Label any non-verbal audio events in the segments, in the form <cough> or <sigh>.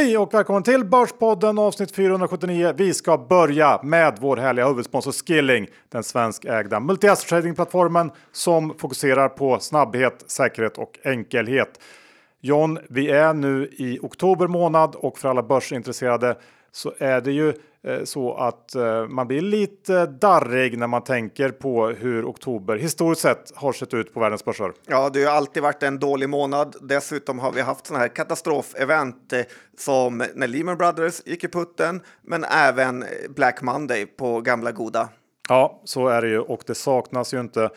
Hej och välkommen till Börspodden avsnitt 479. Vi ska börja med vår härliga huvudsponsor Skilling, den svenskägda multi-asset trading-plattformen som fokuserar på snabbhet, säkerhet och enkelhet. John, vi är nu i oktober månad och för alla börsintresserade så är det ju så att eh, man blir lite darrig när man tänker på hur oktober historiskt sett har sett ut på världens börser. Ja, det har alltid varit en dålig månad. Dessutom har vi haft sådana här katastrofevent eh, som när Lehman Brothers gick i putten, men även Black Monday på gamla goda. Ja, så är det ju och det saknas ju inte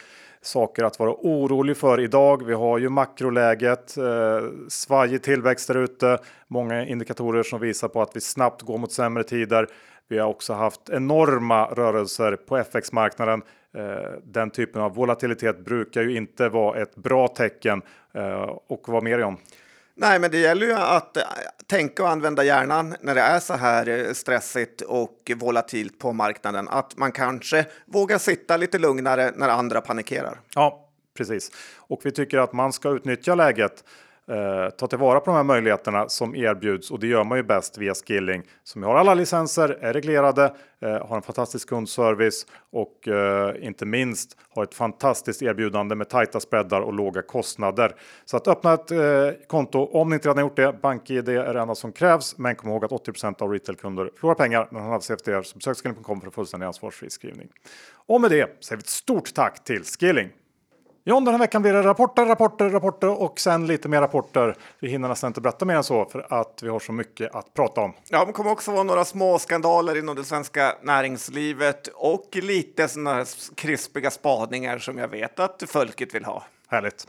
saker att vara orolig för idag. Vi har ju makroläget, eh, svajig tillväxt där ute, många indikatorer som visar på att vi snabbt går mot sämre tider. Vi har också haft enorma rörelser på FX-marknaden. Eh, den typen av volatilitet brukar ju inte vara ett bra tecken. Eh, och vad mer om? Nej, men det gäller ju att eh, tänka och använda hjärnan när det är så här stressigt och volatilt på marknaden. Att man kanske vågar sitta lite lugnare när andra panikerar. Ja, precis. Och vi tycker att man ska utnyttja läget eh, ta tillvara på de här möjligheterna som erbjuds och det gör man ju bäst via Skilling som har alla licenser, är reglerade, eh, har en fantastisk kundservice och eh, inte minst har ett fantastiskt erbjudande med tajta spreadar och låga kostnader. Så att öppna ett eh, konto om ni inte redan gjort det. BankID är det enda som krävs, men kom ihåg att 80% av retailkunder förlorar pengar när man har CFDR. Så besök skilling.com för fullständig ansvarsfri skrivning. Och med det säger vi ett stort tack till Skilling. John, den här veckan blir det rapporter, rapporter, rapporter och sen lite mer rapporter. Vi hinner nästan inte berätta mer än så för att vi har så mycket att prata om. Ja, det kommer också vara några små skandaler inom det svenska näringslivet och lite sådana här krispiga spaningar som jag vet att folket vill ha. Härligt.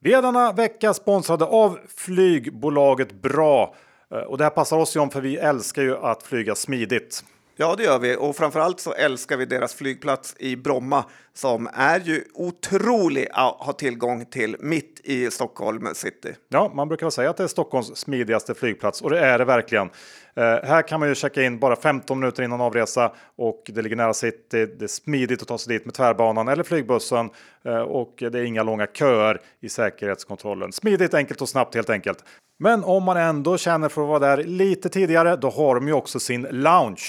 Vi är denna vecka sponsrade av flygbolaget Bra. Eh, och det här passar oss John för vi älskar ju att flyga smidigt. Ja, det gör vi och framförallt så älskar vi deras flygplats i Bromma som är ju otrolig att ha tillgång till mitt i Stockholm city. Ja, man brukar säga att det är Stockholms smidigaste flygplats och det är det verkligen. Eh, här kan man ju checka in bara 15 minuter innan avresa och det ligger nära city. Det är smidigt att ta sig dit med tvärbanan eller flygbussen eh, och det är inga långa köer i säkerhetskontrollen. Smidigt, enkelt och snabbt helt enkelt. Men om man ändå känner för att vara där lite tidigare, då har de ju också sin lounge.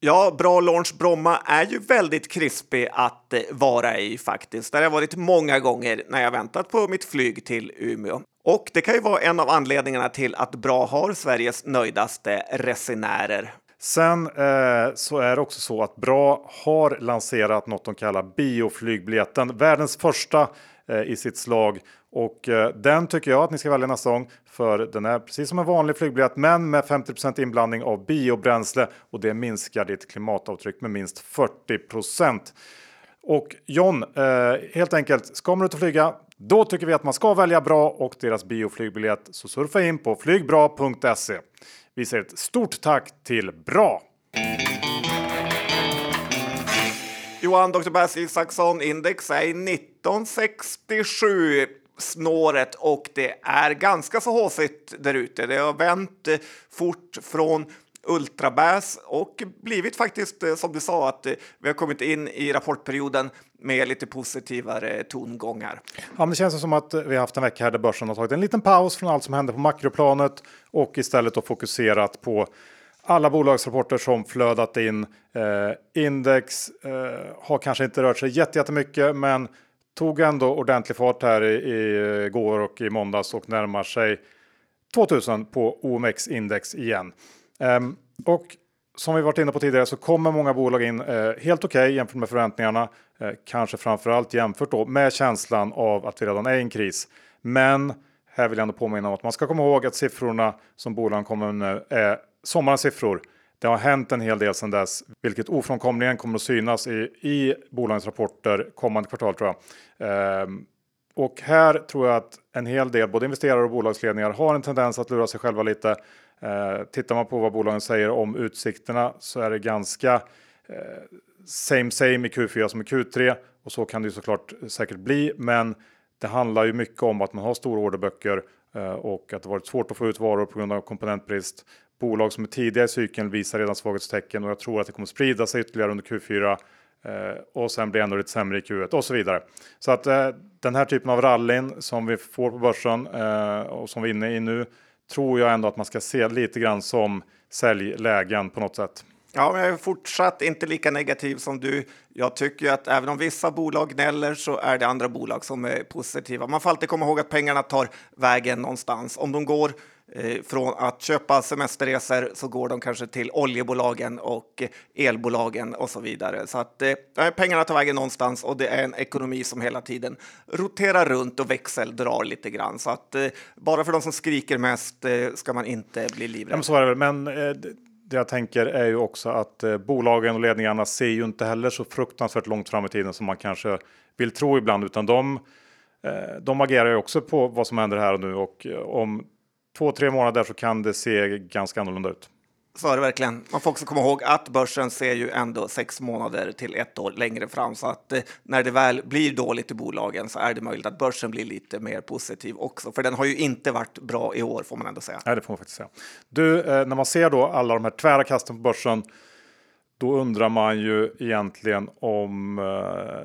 Ja, bra launch Bromma är ju väldigt krispig att eh, vara i faktiskt. Där har jag varit många gånger när jag väntat på mitt flyg till Umeå. Och det kan ju vara en av anledningarna till att Bra har Sveriges nöjdaste resenärer. Sen eh, så är det också så att Bra har lanserat något de kallar bioflygbiljetten. Världens första eh, i sitt slag och eh, den tycker jag att ni ska välja nästa gång för den är precis som en vanlig flygbiljett men med 50% inblandning av biobränsle och det minskar ditt klimatavtryck med minst 40 Och John, eh, helt enkelt, ska man ut och flyga då tycker vi att man ska välja bra och deras bioflygbiljett så surfa in på flygbra.se. Vi säger ett stort tack till Bra! Johan Dr. Bass Isaksson index är 1967 snåret och det är ganska så håsigt där ute. Det har vänt eh, fort från ultrabäs och blivit faktiskt eh, som du sa att eh, vi har kommit in i rapportperioden med lite positivare tongångar. Ja, men det känns som att vi har haft en vecka här där börsen har tagit en liten paus från allt som händer på makroplanet och istället då fokuserat på alla bolagsrapporter som flödat in. Eh, index eh, har kanske inte rört sig jättemycket, men tog ändå ordentlig fart här i, i går och i måndags och närmar sig 2000 på OMX index igen. Ehm, och som vi varit inne på tidigare så kommer många bolag in eh, helt okej okay jämfört med förväntningarna. Eh, kanske framförallt jämfört då med känslan av att vi redan är i en kris. Men här vill jag ändå påminna om att man ska komma ihåg att siffrorna som bolagen kommer med nu är sommarens siffror. Det har hänt en hel del sedan dess, vilket ofrånkomligen kommer att synas i, i bolagens rapporter kommande kvartal tror jag. Ehm, och här tror jag att en hel del, både investerare och bolagsledningar, har en tendens att lura sig själva lite. Ehm, tittar man på vad bolagen säger om utsikterna så är det ganska eh, same same i Q4 som i Q3 och så kan det ju såklart säkert bli. Men det handlar ju mycket om att man har stora orderböcker eh, och att det varit svårt att få ut varor på grund av komponentbrist bolag som är tidiga i cykeln visar redan svaghetstecken och jag tror att det kommer sprida sig ytterligare under Q4 eh, och sen blir ändå lite sämre i Q1 och så vidare. Så att eh, den här typen av rallyn som vi får på börsen eh, och som vi är inne i nu tror jag ändå att man ska se lite grann som säljlägen på något sätt. Ja, men jag är fortsatt inte lika negativ som du. Jag tycker att även om vissa bolag gnäller så är det andra bolag som är positiva. Man får alltid komma ihåg att pengarna tar vägen någonstans. Om de går Eh, från att köpa semesterresor så går de kanske till oljebolagen och elbolagen och så vidare. Så att eh, pengarna tar vägen någonstans och det är en ekonomi som hela tiden roterar runt och växeldrar lite grann. Så att eh, bara för de som skriker mest eh, ska man inte bli livrädd. Ja, men så är det väl. Men eh, det jag tänker är ju också att eh, bolagen och ledningarna ser ju inte heller så fruktansvärt långt fram i tiden som man kanske vill tro ibland, utan de, eh, de agerar ju också på vad som händer här och nu och eh, om två, tre månader så kan det se ganska annorlunda ut. Så är det verkligen. Man får också komma ihåg att börsen ser ju ändå sex månader till ett år längre fram. Så att eh, när det väl blir dåligt i bolagen så är det möjligt att börsen blir lite mer positiv också. För den har ju inte varit bra i år får man ändå säga. Nej, det får man faktiskt säga. Du, eh, när man ser då alla de här tvära kasten på börsen, då undrar man ju egentligen om eh,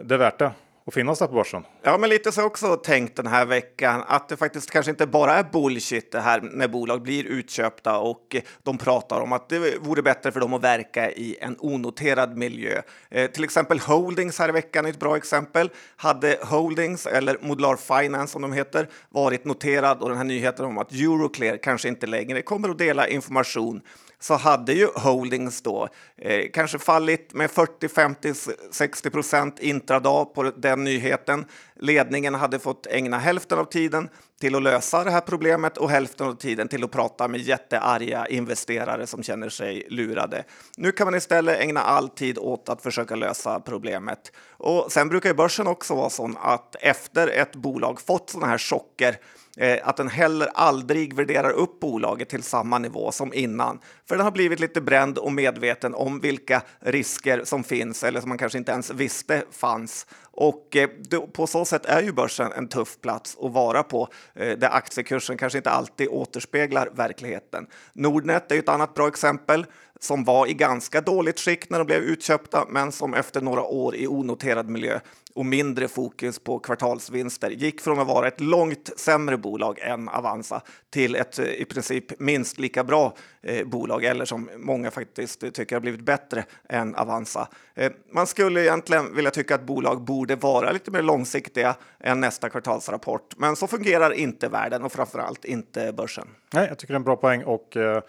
det är värt det och finnas där på börsen. Ja, men lite så har jag också tänkt den här veckan att det faktiskt kanske inte bara är bullshit det här när bolag blir utköpta och de pratar om att det vore bättre för dem att verka i en onoterad miljö. Eh, till exempel Holdings här i veckan är ett bra exempel. Hade Holdings eller Modular Finance som de heter varit noterad och den här nyheten om att Euroclear kanske inte längre kommer att dela information så hade ju Holdings då eh, kanske fallit med 40, 50, 60 procent intradag på den nyheten. Ledningen hade fått ägna hälften av tiden till att lösa det här problemet och hälften av tiden till att prata med jättearga investerare som känner sig lurade. Nu kan man istället ägna all tid åt att försöka lösa problemet. Och sen brukar ju börsen också vara sån att efter ett bolag fått sådana här chocker Eh, att den heller aldrig värderar upp bolaget till samma nivå som innan. För den har blivit lite bränd och medveten om vilka risker som finns eller som man kanske inte ens visste fanns. Och eh, på så sätt är ju börsen en tuff plats att vara på eh, där aktiekursen kanske inte alltid återspeglar verkligheten. Nordnet är ett annat bra exempel som var i ganska dåligt skick när de blev utköpta men som efter några år i onoterad miljö och mindre fokus på kvartalsvinster gick från att vara ett långt sämre bolag än Avanza till ett eh, i princip minst lika bra eh, bolag eller som många faktiskt tycker har blivit bättre än Avanza. Eh, man skulle egentligen vilja tycka att bolag borde vara lite mer långsiktiga än nästa kvartalsrapport, men så fungerar inte världen och framförallt inte börsen. Nej, jag tycker det är en bra poäng och eh,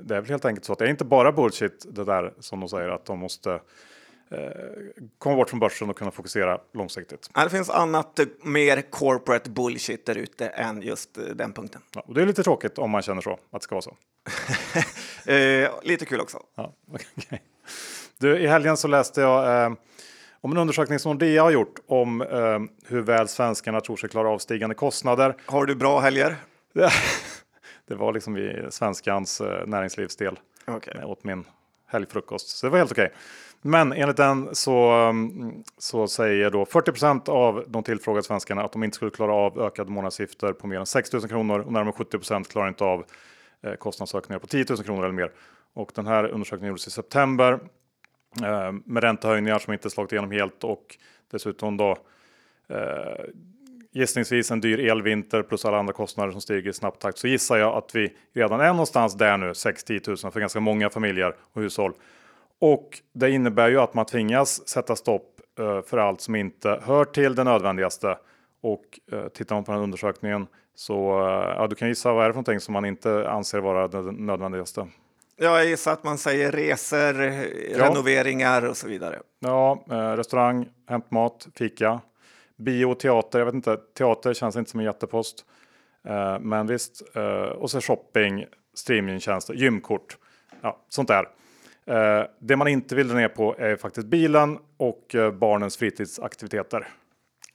det är väl helt enkelt så att det är inte bara bullshit det där som de säger att de måste Eh, komma bort från börsen och kunna fokusera långsiktigt. det finns annat eh, mer corporate bullshit där ute än just eh, den punkten. Ja, och det är lite tråkigt om man känner så, att det ska vara så. <laughs> eh, lite kul också. Ja, <laughs> okay. du, I helgen så läste jag eh, om en undersökning som Nordea har gjort om eh, hur väl svenskarna tror sig klara av stigande kostnader. Har du bra helger? <laughs> det var liksom i svenskans eh, näringslivsdel. Okay. Jag åt min helgfrukost, så det var helt okej. Okay. Men enligt den så, mm, så säger då 40% av de tillfrågade svenskarna att de inte skulle klara av ökade månadsgifter på mer än 6 000 kronor och närmare 70% klarar inte av eh, kostnadsökningar på 10 000 kronor eller mer. Och den här undersökningen gjordes i september eh, med räntehöjningar som inte slagit igenom helt och dessutom då eh, gissningsvis en dyr elvinter plus alla andra kostnader som stiger i snabb takt så gissar jag att vi redan är någonstans där nu 6-10 000 för ganska många familjer och hushåll. Och det innebär ju att man tvingas sätta stopp eh, för allt som inte hör till det nödvändigaste. Och eh, tittar man på den undersökningen så eh, ja, du kan gissa vad är det för någonting som man inte anser vara det nödvändigaste. Jag gissar att man säger resor, ja. renoveringar och så vidare. Ja, restaurang, hämtmat, fika, bio, teater. Jag vet inte, teater känns inte som en jättepost. Men visst, och så shopping, streamingtjänster, gymkort. Ja, sånt där. Eh, det man inte vill dra ner på är faktiskt bilen och eh, barnens fritidsaktiviteter.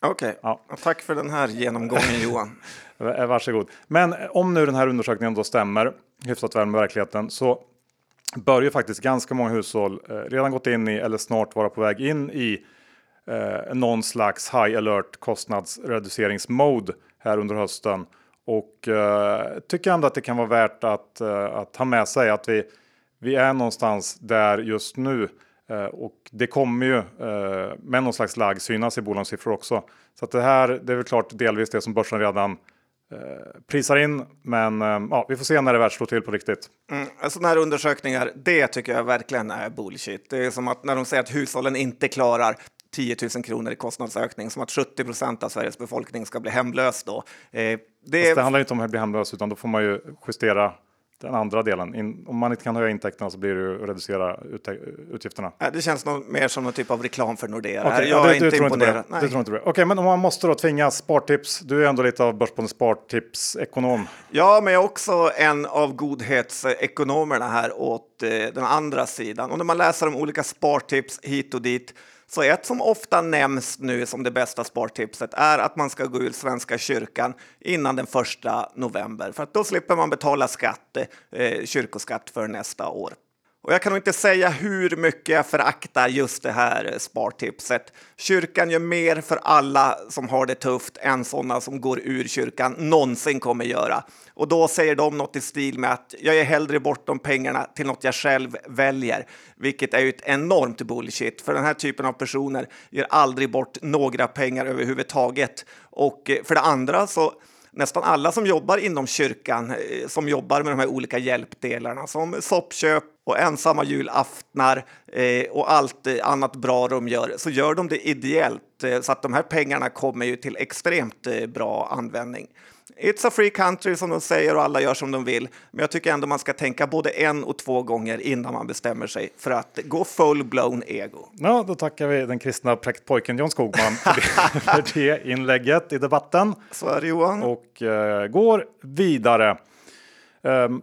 Okej, okay. ja. tack för den här genomgången <laughs> Johan. Eh, varsågod. Men om nu den här undersökningen då stämmer hyfsat väl med verkligheten så bör ju faktiskt ganska många hushåll eh, redan gått in i eller snart vara på väg in i eh, någon slags high alert kostnadsreduceringsmode här under hösten. Och eh, tycker ändå att det kan vara värt att, eh, att ha med sig att vi vi är någonstans där just nu eh, och det kommer ju eh, med någon slags lag synas i bolagssiffror också. Så att det här det är väl klart delvis det som börsen redan prisar in. Men eh, ja, vi får se när det väl slår till på riktigt. Mm, sådana här undersökningar, det tycker jag verkligen är bullshit. Det är som att när de säger att hushållen inte klarar 10 000 kronor i kostnadsökning, som att 70 procent av Sveriges befolkning ska bli hemlös då. Eh, det, det handlar inte om att bli hemlös, utan då får man ju justera den andra delen. In, om man inte kan höja intäkterna så blir det ju att reducera ut, utgifterna. Det känns nog mer som någon typ av reklam för Nordea. Okay, jag ja, är inte imponerad. Inte det. tror inte det. Okej, okay, men om man måste då tvingas spartips. Du är ändå lite av Börsbondens spartips-ekonom. Ja, men jag är också en av godhetsekonomerna här åt eh, den andra sidan. Och när man läser om olika spartips hit och dit så ett som ofta nämns nu som det bästa spartipset är att man ska gå ur Svenska kyrkan innan den första november för att då slipper man betala skatt, eh, kyrkoskatt för nästa år. Och jag kan nog inte säga hur mycket jag föraktar just det här spartipset. Kyrkan gör mer för alla som har det tufft än sådana som går ur kyrkan någonsin kommer göra. Och då säger de något i stil med att jag ger hellre bort de pengarna till något jag själv väljer, vilket är ju ett enormt bullshit. För den här typen av personer ger aldrig bort några pengar överhuvudtaget. Och för det andra så nästan alla som jobbar inom kyrkan, eh, som jobbar med de här olika hjälpdelarna som soppköp och ensamma julaftnar eh, och allt eh, annat bra de gör, så gör de det ideellt så att de här pengarna kommer ju till extremt bra användning. It's a free country som de säger och alla gör som de vill. Men jag tycker ändå man ska tänka både en och två gånger innan man bestämmer sig för att gå full-blown ego. Ja, då tackar vi den kristna präktpojken John Skogman för det, <laughs> inlägget i debatten. Så är det Johan. Och uh, går vidare. Um,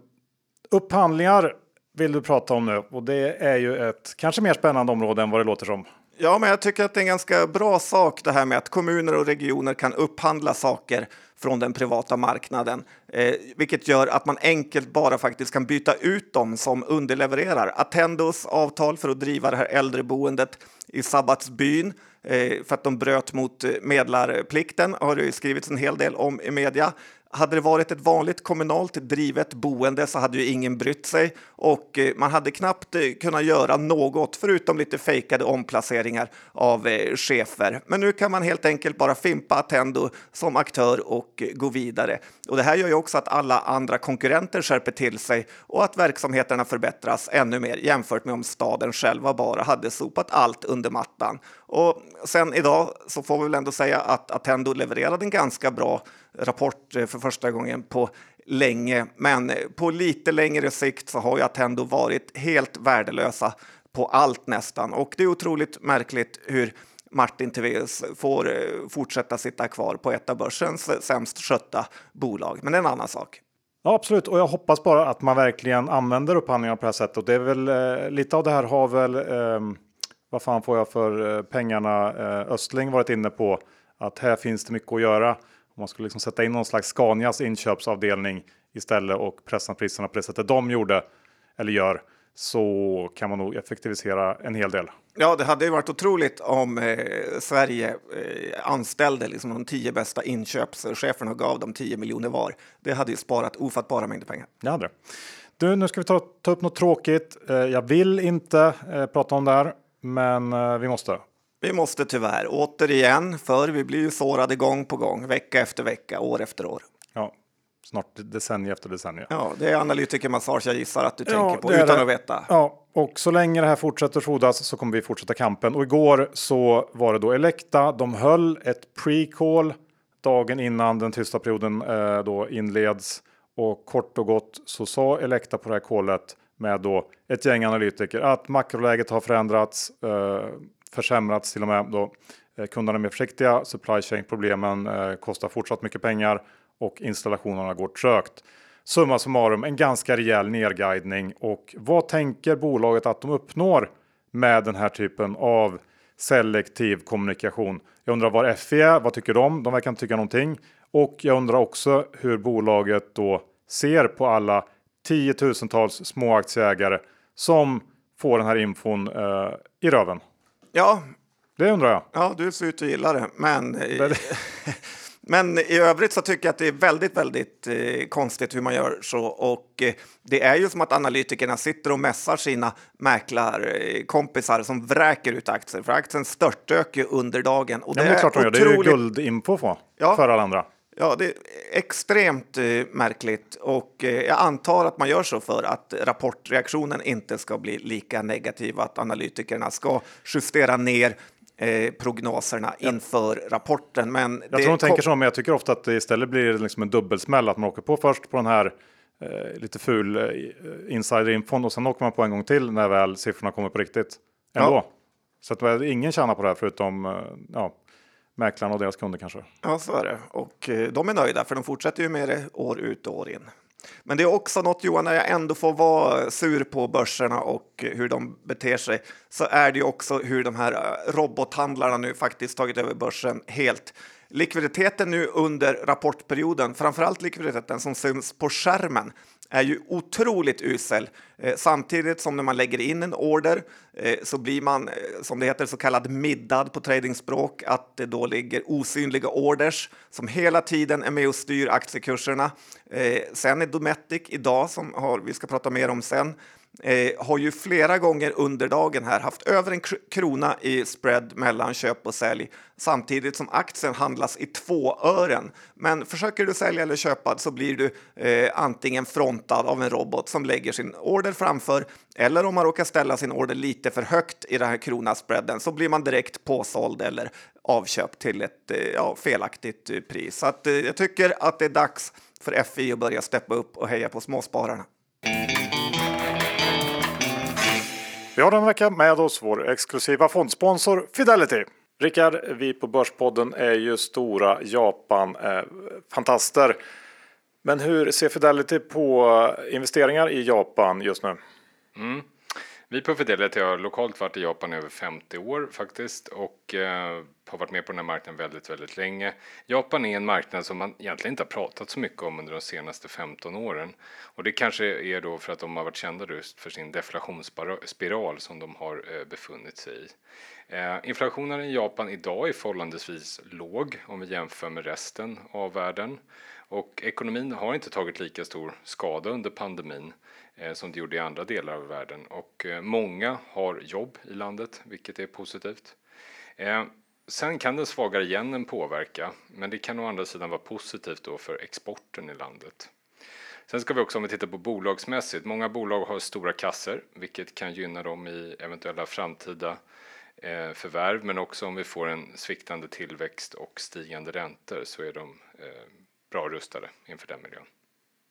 upphandlingar vill du prata om nu och det är ju ett kanske mer spännande område än vad det låter som. Ja, men jag tycker att det är en ganska bra sak det här med att kommuner och regioner kan upphandla saker från den privata marknaden, eh, vilket gör att man enkelt bara faktiskt kan byta ut dem som underlevererar. Attendos avtal för att driva det här äldreboendet i Sabbatsbyn eh, för att de bröt mot eh, medlarplikten har det skrivits en hel del om i media. Hade det varit ett vanligt kommunalt drivet boende så hade ju ingen brytt sig och eh, man hade knappt eh, kunnat göra något förutom lite fejkade omplaceringar av eh, chefer. Men nu kan man helt enkelt bara fimpa Attendo som aktör och gå vidare. Och det här gör ju också att alla andra konkurrenter skärper till sig och att verksamheterna förbättras ännu mer jämfört med om staden själva bara hade sopat allt under mattan. Och sen idag så får vi väl ändå säga att Attendo levererade en ganska bra rapport eh, för första gången på länge. Men eh, på lite längre sikt så har ju Attendo varit helt värdelösa på allt nästan. Och det är otroligt märkligt hur Martin Tivéus får eh, fortsätta sitta kvar på ett av börsens sämst skötta bolag. Men det är en annan sak. Ja, absolut, och jag hoppas bara att man verkligen använder upphandlingar på det här sättet. Och det är väl eh, lite av det här har väl eh, vad fan får jag för pengarna eh, Östling varit inne på att här finns det mycket att göra. Man skulle liksom sätta in någon slags Scanias inköpsavdelning istället och pressa priserna på det sättet de gjorde eller gör så kan man nog effektivisera en hel del. Ja, det hade ju varit otroligt om eh, Sverige eh, anställde liksom de tio bästa inköpscheferna och gav dem 10 miljoner var. Det hade ju sparat ofattbara mängder pengar. Det hade det. Du, nu ska vi ta, ta upp något tråkigt. Eh, jag vill inte eh, prata om det här, men eh, vi måste. Vi måste tyvärr återigen, för vi blir ju sårade gång på gång, vecka efter vecka, år efter år. Ja, snart decennium efter decennium. Ja, det är analytikermassage jag gissar att du ja, tänker på utan det. att veta. Ja, och så länge det här fortsätter frodas så kommer vi fortsätta kampen. Och igår så var det då Elekta. De höll ett pre-call dagen innan den tysta perioden eh, då inleds. Och kort och gott så sa Elekta på det här callet med då ett gäng analytiker att makroläget har förändrats. Eh, försämrats till och med. Då eh, kunderna är mer försiktiga, supply chain problemen eh, kostar fortsatt mycket pengar och installationerna går trögt. Summa summarum en ganska rejäl nedguidning och vad tänker bolaget att de uppnår med den här typen av selektiv kommunikation? Jag undrar var FI är, vad tycker de? De verkar inte tycka någonting och jag undrar också hur bolaget då ser på alla tiotusentals små aktieägare som får den här infon eh, i röven. Ja. Det undrar jag. Ja, du ser ut att gilla det. Men, <laughs> <laughs> men i övrigt så tycker jag att det är väldigt, väldigt eh, konstigt hur man gör så. Och eh, det är ju som att analytikerna sitter och mässar sina mäklarkompisar som vräker ut aktier. För aktien störtdök ju under dagen. Och det, ja, det är klart de gör. Det är ju guldinfo för, ja. för alla andra. Ja, det är extremt eh, märkligt och eh, jag antar att man gör så för att rapportreaktionen inte ska bli lika negativ, att analytikerna ska justera ner eh, prognoserna inför rapporten. Men jag tror de tänker så, men jag tycker ofta att det istället blir liksom en dubbelsmäll, att man åker på först på den här eh, lite ful eh, insiderinfon och sen åker man på en gång till när väl siffrorna kommer på riktigt. Ändå. Ja. Så att ingen tjänar på det här förutom eh, ja, mäklarna och deras kunder kanske. Ja, så är det. Och eh, de är nöjda för de fortsätter ju med det år ut och år in. Men det är också något Johan, när jag ändå får vara sur på börserna och eh, hur de beter sig, så är det ju också hur de här eh, robothandlarna nu faktiskt tagit över börsen helt. Likviditeten nu under rapportperioden, framförallt likviditeten som syns på skärmen, är ju otroligt usel. Eh, samtidigt som när man lägger in en order eh, så blir man, eh, som det heter, så kallad middad på tradingspråk, att det då ligger osynliga orders som hela tiden är med och styr aktiekurserna. Eh, sen är Dometic idag, som har, vi ska prata mer om sen, eh, har ju flera gånger under dagen här haft över en krona i spread mellan köp och sälj samtidigt som aktien handlas i två ören. Men försöker du sälja eller köpa så blir du eh, antingen frontad av en robot som lägger sin order framför eller om man råkar ställa sin order lite för högt i den här kronaspreaden så blir man direkt påsåld eller avköpt till ett eh, ja, felaktigt eh, pris. Så att, eh, jag tycker att det är dags för FI att börja steppa upp och heja på småspararna. Vi har den vecka med oss vår exklusiva fondsponsor Fidelity. Rickard, vi på Börspodden är ju stora Japan-fantaster. Men hur ser Fidelity på investeringar i Japan just nu? Mm. Vi på Fidelity har lokalt varit i Japan i över 50 år faktiskt och eh, har varit med på den här marknaden väldigt, väldigt länge. Japan är en marknad som man egentligen inte har pratat så mycket om under de senaste 15 åren och det kanske är då för att de har varit kända just för sin deflationsspiral som de har eh, befunnit sig i. Eh, inflationen i Japan idag är förhållandevis låg om vi jämför med resten av världen och ekonomin har inte tagit lika stor skada under pandemin Eh, som det gjorde i andra delar av världen och eh, många har jobb i landet, vilket är positivt. Eh, sen kan den svagare yenen påverka, men det kan å andra sidan vara positivt då för exporten i landet. Sen ska vi också om vi tittar på bolagsmässigt, många bolag har stora kasser, vilket kan gynna dem i eventuella framtida förvärv, men också om vi får en sviktande tillväxt och stigande räntor så är de bra rustade inför den miljön.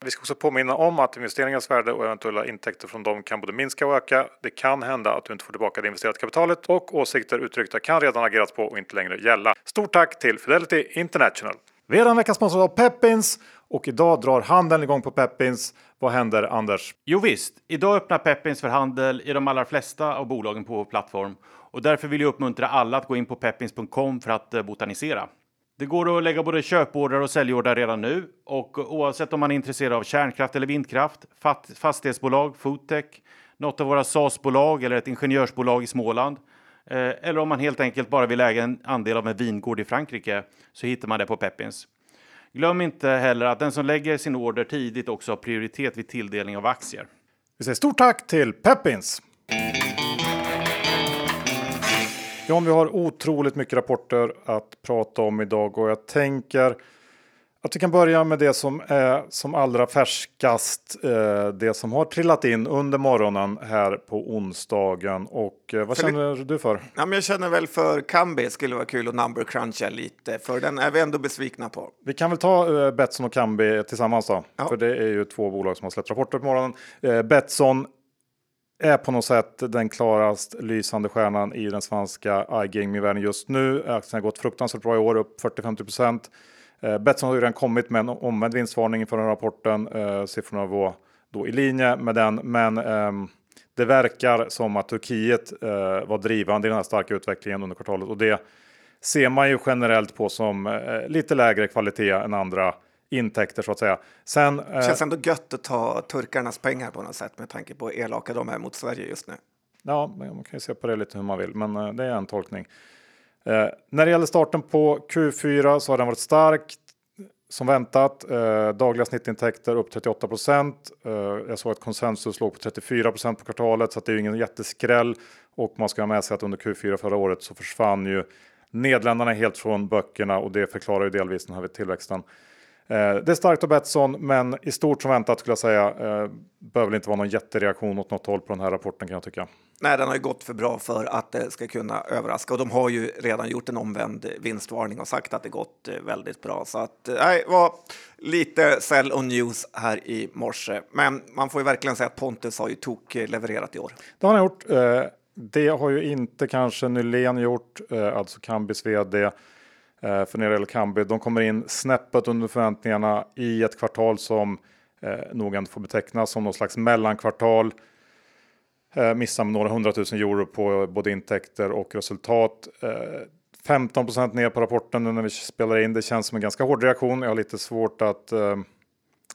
Vi ska också påminna om att investeringens värde och eventuella intäkter från dem kan både minska och öka. Det kan hända att du inte får tillbaka det investerade kapitalet och åsikter uttryckta kan redan agerats på och inte längre gälla. Stort tack till Fidelity International! Vi är den vecka sponsrade av Peppins och idag drar handeln igång på Peppins. Vad händer Anders? Jo visst, idag öppnar Peppins för handel i de allra flesta av bolagen på vår plattform och därför vill jag uppmuntra alla att gå in på peppins.com för att eh, botanisera. Det går att lägga både köporder och säljorder redan nu och oavsett om man är intresserad av kärnkraft eller vindkraft, fastighetsbolag, foodtech, något av våra SAS-bolag eller ett ingenjörsbolag i Småland eh, eller om man helt enkelt bara vill äga en andel av en vingård i Frankrike så hittar man det på Peppins. Glöm inte heller att den som lägger sin order tidigt också har prioritet vid tilldelning av aktier. Vi säger stort tack till Peppins! John, vi har otroligt mycket rapporter att prata om idag och jag tänker att vi kan börja med det som är som allra färskast. Eh, det som har trillat in under morgonen här på onsdagen. Och eh, vad känner du för? Ja, men jag känner väl för Kambi skulle vara kul att number cruncha lite. För den är vi ändå besvikna på. Vi kan väl ta eh, Betsson och Kambi tillsammans då. Ja. För det är ju två bolag som har släppt rapporter på morgonen. Betsson är på något sätt den klarast lysande stjärnan i den svenska iGaming-världen just nu. Aktien har gått fruktansvärt bra i år, upp 40-50 procent. Eh, Betsson har ju redan kommit med en omvänd vinstvarning inför den rapporten. Eh, siffrorna var då i linje med den, men eh, det verkar som att Turkiet eh, var drivande i den här starka utvecklingen under kvartalet och det ser man ju generellt på som eh, lite lägre kvalitet än andra intäkter så att säga. Sen, det känns ändå gött att ta turkarnas pengar på något sätt med tanke på hur elaka de är mot Sverige just nu. Ja, man kan ju se på det lite hur man vill, men eh, det är en tolkning. Eh, när det gäller starten på Q4 så har den varit stark som väntat. Eh, dagliga snittintäkter upp 38 procent. Eh, jag såg att konsensus låg på 34 procent på kvartalet så det är ju ingen jätteskräll. Och man ska ha med sig att under Q4 förra året så försvann ju Nederländerna helt från böckerna och det förklarar ju delvis den här tillväxten. Eh, det är starkt av Betsson, men i stort som väntat skulle jag säga. Eh, behöver inte vara någon jättereaktion åt något håll på den här rapporten kan jag tycka. Nej, den har ju gått för bra för att det ska kunna överraska och de har ju redan gjort en omvänd vinstvarning och sagt att det gått eh, väldigt bra. Så att nej, var lite sell on news här i morse. Men man får ju verkligen säga att Pontus har ju tok levererat i år. Det har han gjort. Det har ju inte kanske Nylén gjort, alltså Kambis vd. Eh, för när det gäller Kambi. De kommer in snäppet under förväntningarna i ett kvartal som eh, nog ändå får betecknas som någon slags mellankvartal. Eh, missar med några hundratusen euro på både intäkter och resultat. Eh, 15% ner på rapporten nu när vi spelar in. Det känns som en ganska hård reaktion. Jag har lite svårt att eh,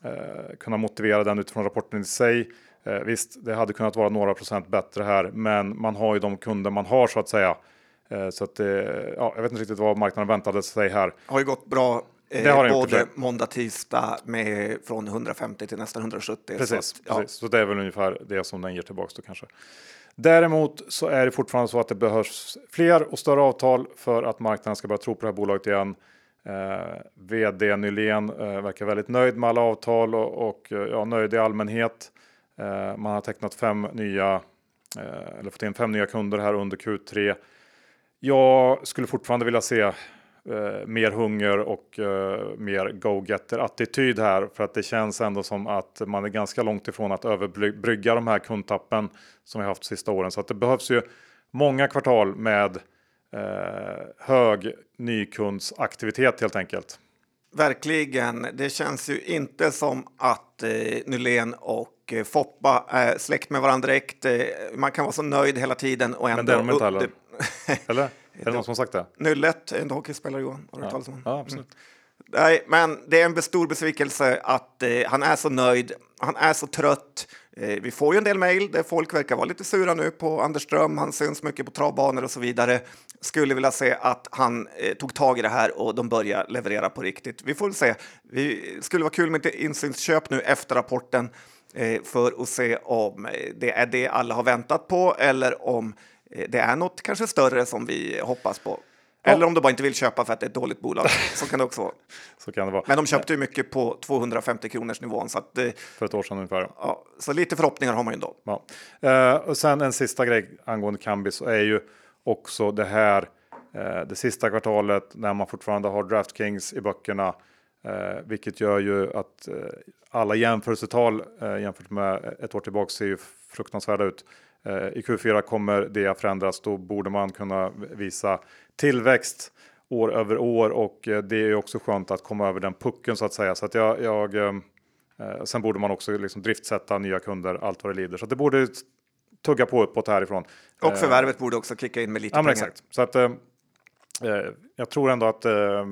eh kunna motivera den utifrån rapporten i sig. Eh, visst, det hade kunnat vara några procent bättre här, men man har ju de kunder man har så att säga. Eh, så att, ja, jag vet inte riktigt vad marknaden väntade sig här. Har ju gått bra eh, både måndag, tisdag med från 150 till nästan 170. Precis, så, att, ja. precis. så det är väl ungefär det som den ger tillbaka då kanske. Däremot så är det fortfarande så att det behövs fler och större avtal för att marknaden ska börja tro på det här bolaget igen. Eh, VD Nylén eh, verkar väldigt nöjd med alla avtal och, och ja, nöjd i allmänhet. Eh, man har tecknat fem nya eh, eller fått in fem nya kunder här under Q3. Jag skulle fortfarande vilja se eh, mer hunger och eh, mer go-getter-attityd här. För att det känns ändå som att man är ganska långt ifrån att överbrygga de här kundtappen som vi haft de sista åren. Så att det behövs ju många kvartal med eh, hög nykundsaktivitet helt enkelt. Verkligen. Det känns ju inte som att eh, Nylén och eh, Foppa är släkt med varandra direkt. Eh, man kan vara så nöjd hela tiden och ändå... Men det är de inte heller. <laughs> Eller? Är det någon som har sagt det? Nyllet, en hockeyspelare Johan. Har du ja. talat om Ja, absolut. Mm. Nej, men det är en stor besvikelse att eh, han är så nöjd. Han är så trött. Eh, vi får ju en del mejl där folk verkar vara lite sura nu på Anders Ström. Han syns mycket på travbanor och så vidare. Skulle vilja se att han eh, tog tag i det här och de börjar leverera på riktigt. Vi får väl se. Vi skulle vara kul med ett insynsköp nu efter rapporten eh, för att se om eh, det är det alla har väntat på eller om det är något kanske större som vi hoppas på. Eller om de bara inte vill köpa för att det är ett dåligt bolag. Så kan det också vara. <laughs> så kan det vara. Men de köpte ju mycket på 250 kronors nivån. Så att, för ett år sedan ungefär. Ja, så lite förhoppningar har man ju ändå. Ja. Uh, och sen en sista grej angående Cambis är ju också det här uh, det sista kvartalet när man fortfarande har DraftKings i böckerna. Uh, vilket gör ju att alla jämförelsetal jämfört med ett år tillbaka ser ju fruktansvärda ut. Eh, I Q4 kommer det att förändras. Då borde man kunna visa tillväxt år över år och eh, det är också skönt att komma över den pucken så att säga. Så att jag, jag eh, sen borde man också liksom driftsätta nya kunder allt vad det lider. Så det borde tugga på uppåt härifrån. Och förvärvet borde också kicka in med lite ja, pengar. Exakt. Så att, eh, jag tror ändå att eh,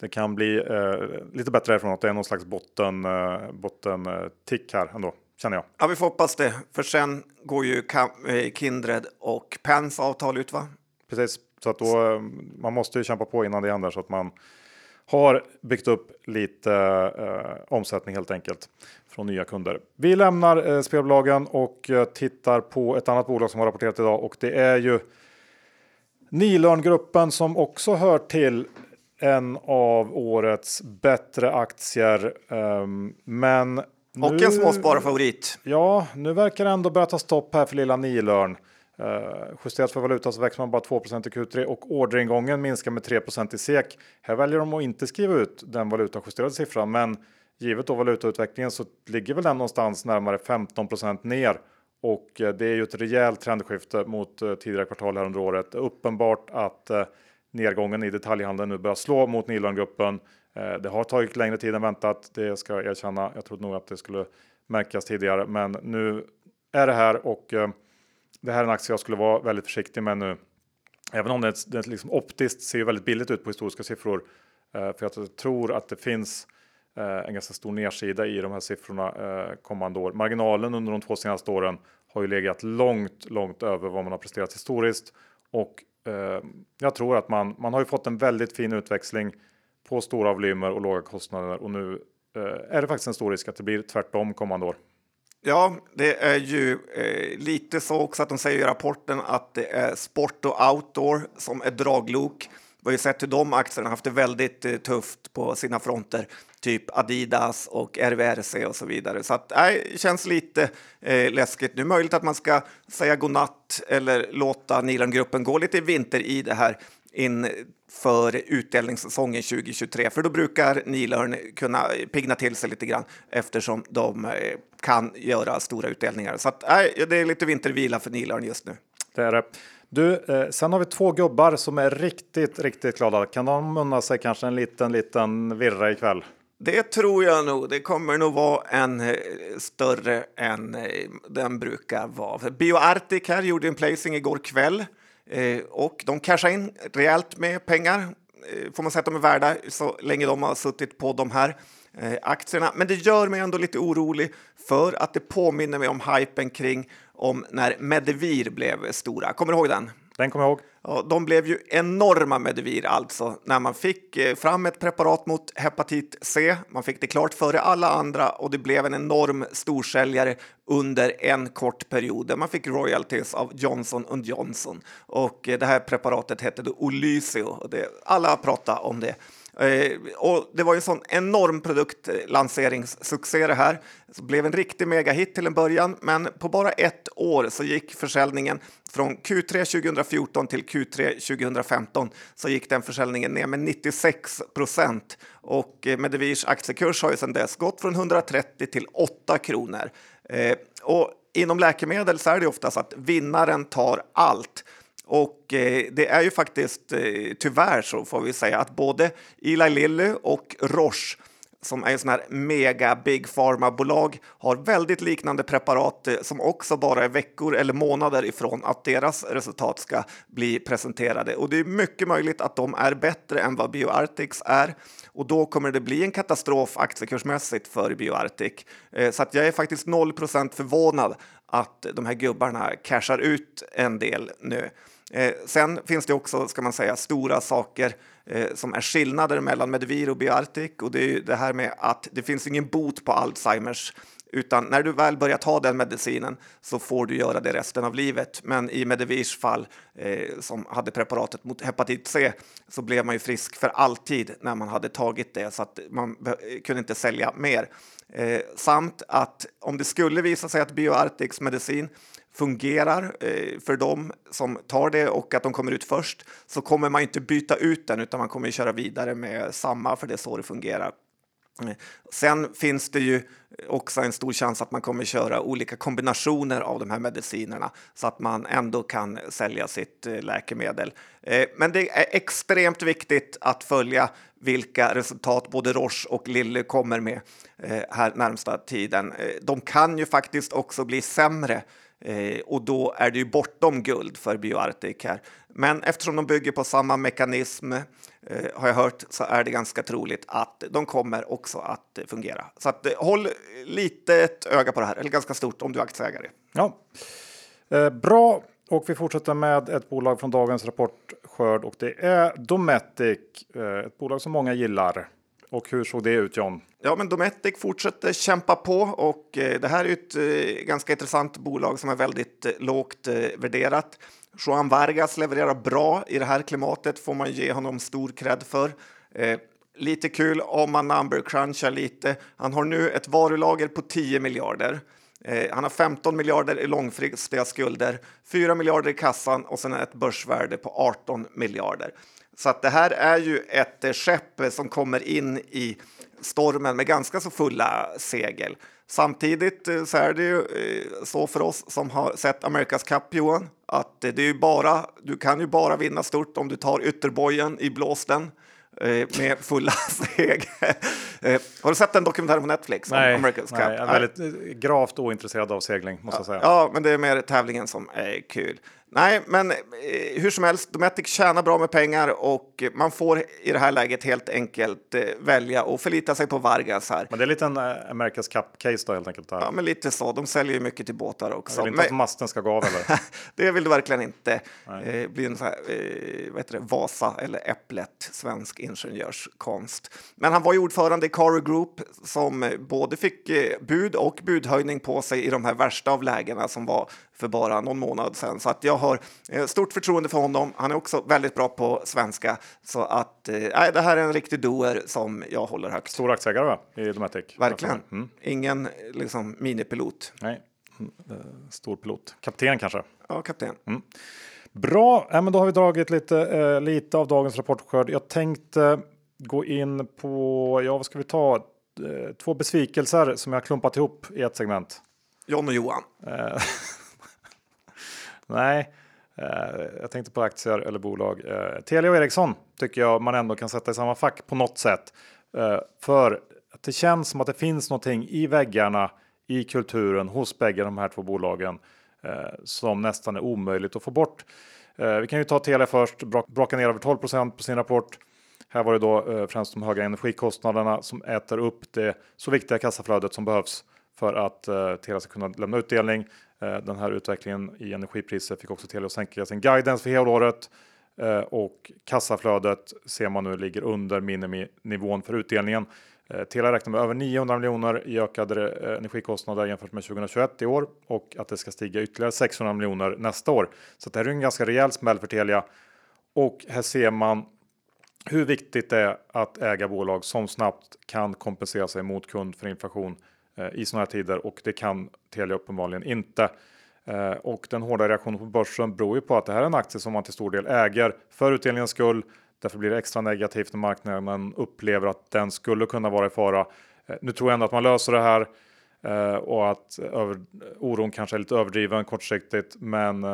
det kan bli eh, lite bättre härifrån. Att det är någon slags botten, eh, botten tick här ändå känner jag. Ja, vi får hoppas det, för sen går ju eh, Kindred och Pens avtal ut, va? Precis, så att då eh, man måste ju kämpa på innan det händer så att man har byggt upp lite eh, omsättning helt enkelt från nya kunder. Vi lämnar eh, spelbolagen och eh, tittar på ett annat bolag som har rapporterat idag och det är ju Nilörngruppen som också hör till en av årets bättre aktier. Um, men och nu, en småspararfavorit. Ja, nu verkar det ändå börja ta stopp här för lilla Nilörn. Uh, justerat för valuta så växer man bara 2 i Q3 och orderingången minskar med 3% i SEK. Här väljer de att inte skriva ut den valutajusterade siffran, men givet då valutautvecklingen så ligger väl den någonstans närmare 15% ner. Och uh, det är ju ett rejält trendskifte mot uh, tidigare kvartal här under året. Uppenbart att nedgången i detaljhandeln nu börjar slå mot Nilörngruppen. Eh, det har tagit längre tid än väntat, det ska jag erkänna. Jag trodde nog att det skulle märkas tidigare, men nu är det här och eh, det här är en aktie jag skulle vara väldigt försiktig med nu. Även om det, det liksom optiskt ser väldigt billigt ut på historiska siffror. Eh, för jag tror att det finns en ganska stor nedsida i de här siffrorna kommande år. Marginalen under de två senaste åren har ju legat långt, långt över vad man har presterat historiskt och jag tror att man, man har ju fått en väldigt fin utväxling på stora volymer och låga kostnader och nu eh, är det faktiskt en stor risk att det blir tvärtom kommande år. Ja, det är ju eh, lite så också att de säger i rapporten att det är sport och outdoor som är draglok. Vi har ju sett hur de aktierna haft det väldigt eh, tufft på sina fronter, typ Adidas och RVRC och så vidare. Så att, nej, det känns lite eh, läskigt nu. Möjligt att man ska säga godnatt eller låta Nilan-gruppen gå lite i vinter i det här inför utdelningssäsongen 2023, för då brukar Nilörn kunna pigna till sig lite grann eftersom de eh, kan göra stora utdelningar. Så att, nej, det är lite vintervila för Nilörn just nu. Det är det. Du, eh, sen har vi två gubbar som är riktigt, riktigt glada. Kan de unna sig kanske en liten, liten virra ikväll? Det tror jag nog. Det kommer nog vara en eh, större än eh, den brukar vara. BioArctic här gjorde en placing igår kväll eh, och de cashar in rejält med pengar. Eh, får man säga att de är värda så länge de har suttit på de här eh, aktierna. Men det gör mig ändå lite orolig för att det påminner mig om hypen kring om när Medivir blev stora. Kommer du ihåg den? Den kommer jag ihåg. Ja, de blev ju enorma Medivir alltså när man fick eh, fram ett preparat mot hepatit C. Man fick det klart före alla andra och det blev en enorm storsäljare under en kort period. där Man fick royalties av Johnson Johnson och eh, det här preparatet hette då Olysio. Och det, alla pratade om det. Eh, och det var ju en sån enorm produktlanseringssuccé det här. Det blev en riktig megahit till en början, men på bara ett år så gick försäljningen från Q3 2014 till Q3 2015 så gick den försäljningen ner med 96 procent och eh, Medivirs aktiekurs har ju sedan dess gått från 130 till 8 kronor. Eh, och inom läkemedel så är det ofta så att vinnaren tar allt. Och eh, det är ju faktiskt eh, tyvärr så får vi säga att både Eli Lilly och Roche som är en sån här mega big pharma-bolag har väldigt liknande preparat eh, som också bara är veckor eller månader ifrån att deras resultat ska bli presenterade. Och det är mycket möjligt att de är bättre än vad Bioartics är och då kommer det bli en katastrof aktiekursmässigt för BioArctic. Eh, så att jag är faktiskt 0% förvånad att de här gubbarna cashar ut en del nu. Eh, sen finns det också, ska man säga, stora saker eh, som är skillnader mellan Medivir och Biartic och det är ju det här med att det finns ingen bot på Alzheimers utan när du väl börjar ta den medicinen så får du göra det resten av livet. Men i Medivirs fall, eh, som hade preparatet mot hepatit C, så blev man ju frisk för alltid när man hade tagit det så att man kunde inte sälja mer. Eh, samt att om det skulle visa sig att Bioartics medicin fungerar eh, för dem som tar det och att de kommer ut först så kommer man inte byta ut den utan man kommer köra vidare med samma för det är så det fungerar. Eh, sen finns det ju också en stor chans att man kommer köra olika kombinationer av de här medicinerna så att man ändå kan sälja sitt eh, läkemedel. Eh, men det är extremt viktigt att följa vilka resultat både Roche och Lille kommer med här närmsta tiden. De kan ju faktiskt också bli sämre Eh, och då är det ju bortom guld för Bioarctic här. Men eftersom de bygger på samma mekanism eh, har jag hört så är det ganska troligt att de kommer också att fungera. Så att, eh, håll lite ett öga på det här, eller ganska stort om du är aktieägare. Ja, eh, bra. Och vi fortsätter med ett bolag från dagens rapportskörd och det är Dometic, eh, ett bolag som många gillar. Och hur såg det ut John? Ja, men Dometic fortsätter kämpa på och eh, det här är ett eh, ganska intressant bolag som är väldigt eh, lågt eh, värderat. Juan Vargas levererar bra i det här klimatet får man ge honom stor cred för. Eh, lite kul om man number crunchar lite. Han har nu ett varulager på 10 miljarder. Eh, han har 15 miljarder i långfristiga skulder, 4 miljarder i kassan och sen ett börsvärde på 18 miljarder. Så att det här är ju ett eh, skepp som kommer in i stormen med ganska så fulla segel. Samtidigt eh, så är det ju eh, så för oss som har sett Amerikas Cup, Johan, att det är bara, du kan ju bara vinna stort om du tar ytterbojen i blåsten med fulla <laughs> segel. Har du sett den dokumentären på Netflix? Nej, America's Cup? nej jag är väldigt gravt ointresserad av segling måste jag säga. Ja, men det är mer tävlingen som är kul. Nej, men eh, hur som helst, Dometic tjänar bra med pengar och man får i det här läget helt enkelt eh, välja och förlita sig på Vargas här. Men det är lite en eh, America's Cup-case då helt enkelt? Här. Ja, men lite så. De säljer ju mycket till båtar också. Jag vill inte men... att masten ska gå av eller? <laughs> det vill du verkligen inte. Eh, blir en så här, eh, vad heter det, Vasa eller Äpplet, svensk ingenjörskonst. Men han var ju ordförande i Caro Group som både fick bud och budhöjning på sig i de här värsta av lägena som var för bara någon månad sedan. Så att jag har eh, stort förtroende för honom. Han är också väldigt bra på svenska. Så att eh, det här är en riktig doer som jag håller högt. Stor aktieägare va? i Dometic. Verkligen. Mm. Ingen liksom, minipilot. Nej, mm, stor pilot. Kapten kanske? Ja, kapten. Mm. Bra, ja, men då har vi dragit lite, eh, lite av dagens rapportskörd. Jag tänkte gå in på, ja vad ska vi ta, eh, två besvikelser som jag klumpat ihop i ett segment. John och Johan. <laughs> Nej, eh, jag tänkte på aktier eller bolag. Eh, Telia och Ericsson tycker jag man ändå kan sätta i samma fack på något sätt. Eh, för det känns som att det finns någonting i väggarna i kulturen hos bägge de här två bolagen Eh, som nästan är omöjligt att få bort. Eh, vi kan ju ta Telia först, braka ner över 12% på sin rapport. Här var det då eh, främst de höga energikostnaderna som äter upp det så viktiga kassaflödet som behövs för att eh, Telia ska kunna lämna utdelning. Eh, den här utvecklingen i energipriser fick också Telia att sänka sin guidance för helåret eh, och kassaflödet ser man nu ligger under miniminivån för utdelningen. Eh, Telia räknar med över 900 miljoner i ökade energikostnader jämfört med 2021 i år och att det ska stiga ytterligare 600 miljoner nästa år. Så det här är en ganska rejäl smäll för Telia. Och här ser man hur viktigt det är att äga bolag som snabbt kan kompensera sig mot kund för inflation Eh, i sådana här tider och det kan Telia uppenbarligen inte. Eh, och den hårda reaktionen på börsen beror ju på att det här är en aktie som man till stor del äger för utdelningens skull Därför blir det extra negativt när marknaden upplever att den skulle kunna vara i fara. Eh, nu tror jag ändå att man löser det här och att över, oron kanske är lite överdriven kortsiktigt. Men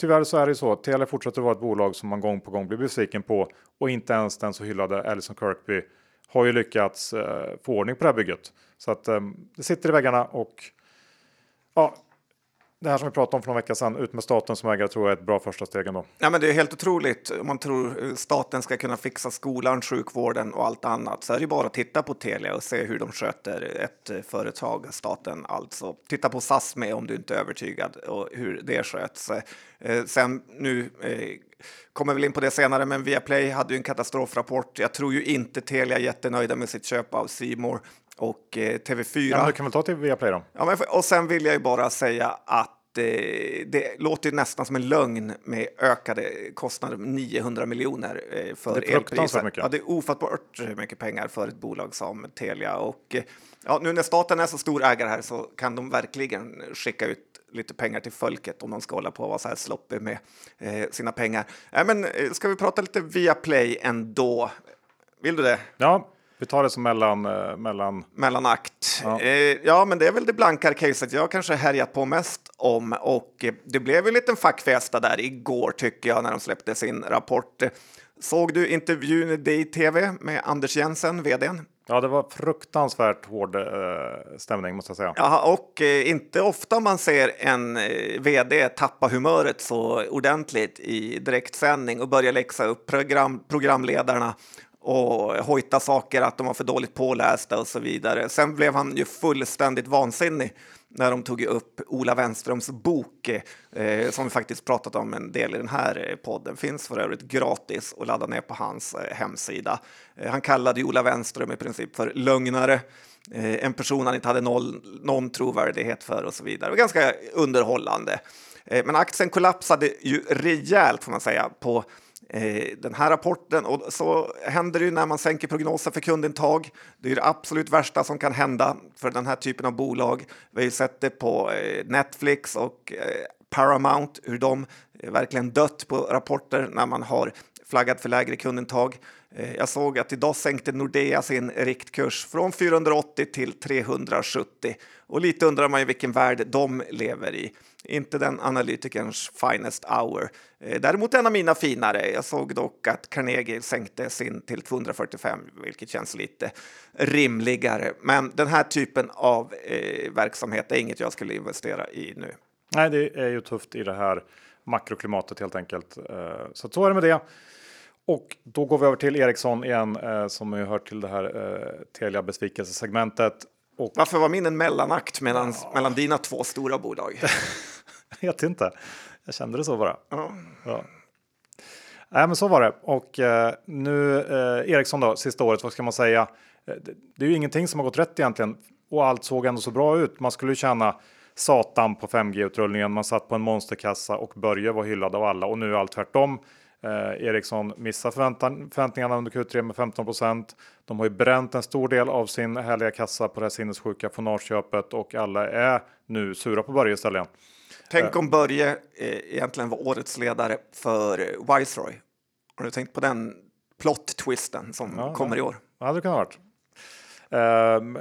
tyvärr så är det så. Telia fortsätter vara ett bolag som man gång på gång blir besviken på och inte ens den så hyllade Alison Kirkby har ju lyckats eh, få ordning på det här bygget. Så att ehm, det sitter i väggarna och ja, det här som vi pratade om för några veckor sedan, ut med staten som ägare tror jag är ett bra första steg ändå. Ja, men det är helt otroligt. Om man tror staten ska kunna fixa skolan, sjukvården och allt annat så är det bara att titta på Telia och se hur de sköter ett företag, staten alltså. Titta på SAS med om du inte är övertygad och hur det sköts. Eh, sen nu eh, kommer väl in på det senare, men Viaplay hade ju en katastrofrapport. Jag tror ju inte Telia är jättenöjda med sitt köp av Simor och eh, TV4. Ja, du kan väl ta till Viaplay då? Ja, men, och sen vill jag ju bara säga att det, det låter nästan som en lögn med ökade kostnader, 900 miljoner eh, för det är elpriser. Mycket. Ja, det är ofattbart mycket pengar för ett bolag som Telia. Och eh, ja, nu när staten är så stor ägare här så kan de verkligen skicka ut lite pengar till folket om de ska hålla på och vara så här sloppy med eh, sina pengar. Äh, men, eh, ska vi prata lite via Play ändå? Vill du det? Ja, vi tar det som mellan... Eh, mellan... Mellanakt. Ja. Eh, ja, men det är väl det blankare caset jag kanske härjat på mest om. Och eh, det blev en liten fackfesta där igår tycker jag när de släppte sin rapport. Såg du intervjun i DTV med Anders Jensen, vdn? Ja, det var fruktansvärt hård eh, stämning måste jag säga. Ja, och eh, inte ofta man ser en eh, vd tappa humöret så ordentligt i direktsändning och börja läxa upp program, programledarna och hojta saker att de var för dåligt pålästa och så vidare. Sen blev han ju fullständigt vansinnig när de tog upp Ola Wenströms bok eh, som vi faktiskt pratat om en del i den här podden. Finns för övrigt gratis att ladda ner på hans eh, hemsida. Eh, han kallade Ola Wenström i princip för lögnare, eh, en person han inte hade noll, någon trovärdighet för och så vidare. Och ganska underhållande. Eh, men aktien kollapsade ju rejält får man säga på Eh, den här rapporten. Och så händer det ju när man sänker prognosen för kundintag. Det är det absolut värsta som kan hända för den här typen av bolag. Vi har ju sett det på eh, Netflix och eh, Paramount, hur de verkligen dött på rapporter när man har flaggat för lägre kundintag. Jag såg att idag sänkte Nordea sin riktkurs från 480 till 370 och lite undrar man ju vilken värld de lever i. Inte den analytikerns finest hour. Eh, däremot en av mina finare. Jag såg dock att Carnegie sänkte sin till 245, vilket känns lite rimligare. Men den här typen av eh, verksamhet är inget jag skulle investera i nu. Nej, det är ju tufft i det här makroklimatet helt enkelt. Eh, så så är det med det. Och då går vi över till Ericsson igen eh, som ju hör till det här Telia besvikelsesegmentet. Och... Varför var min en mellanakt mellan, ja. mellan dina två stora bolag? <laughs> <laughs> jag vet inte. Jag kände det så bara. Ja. Nej, men så var det. Och eh, nu eh, Ericsson då, sista året, vad ska man säga? Eh, det, det, är ju ingenting som har gått rätt egentligen och allt såg ändå så bra ut. Man skulle ju tjäna satan på 5G-utrullningen. Man satt på en monsterkassa och Börje var hyllad av alla och nu är allt tvärtom. Eh, Ericsson missar förväntan, förväntningarna under Q3 med 15% De har ju bränt en stor del av sin härliga kassa på det här sinnessjuka fonarköpet och alla är nu sura på Börje istället. Tänk om Börje eh, egentligen var årets ledare för Viceroy. Har du tänkt på den plot-twisten som ja, kommer i år? Ja, det kan ha varit. Um,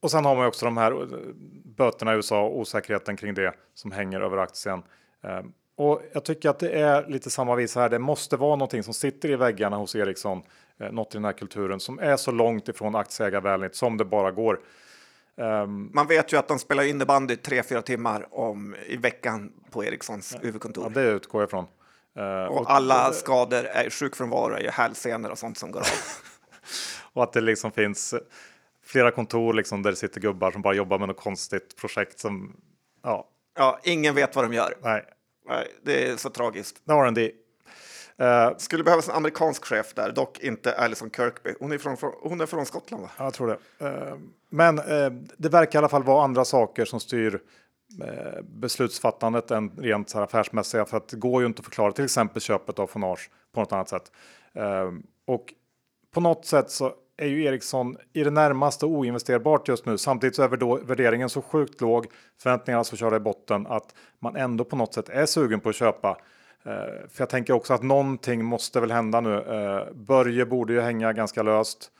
och sen har man också de här eh, böterna i USA och osäkerheten kring det som hänger över aktien. Um, och jag tycker att det är lite samma visa här. Det måste vara någonting som sitter i väggarna hos Ericsson, eh, något i den här kulturen som är så långt ifrån aktieägarvänligt som det bara går. Um, Man vet ju att de spelar innebandy tre, fyra timmar om i veckan på Ericssons ja, huvudkontor. Ja, det utgår jag ifrån. Uh, och, och, alla skador är sjukfrånvaro är ju hälsenor och sånt som går av. <laughs> och att det liksom finns flera kontor liksom där det sitter gubbar som bara jobbar med något konstigt projekt som ja. Ja, ingen vet vad de gör. Nej, Nej, det är så tragiskt. R&D. Uh, Skulle behövas en amerikansk chef där, dock inte Alison Kirkby. Hon är från, hon är från Skottland, va? Jag tror det. Uh, men uh, det verkar i alla fall vara andra saker som styr beslutsfattandet än rent så här affärsmässiga. För att det går ju inte att förklara till exempel köpet av Fonage på något annat sätt. och på något sätt så är ju Ericsson i det närmaste oinvesterbart just nu. Samtidigt så är värderingen så sjukt låg, förväntningarna så körda i botten att man ändå på något sätt är sugen på att köpa. Eh, för jag tänker också att någonting måste väl hända nu. Eh, Börje borde ju hänga ganska löst.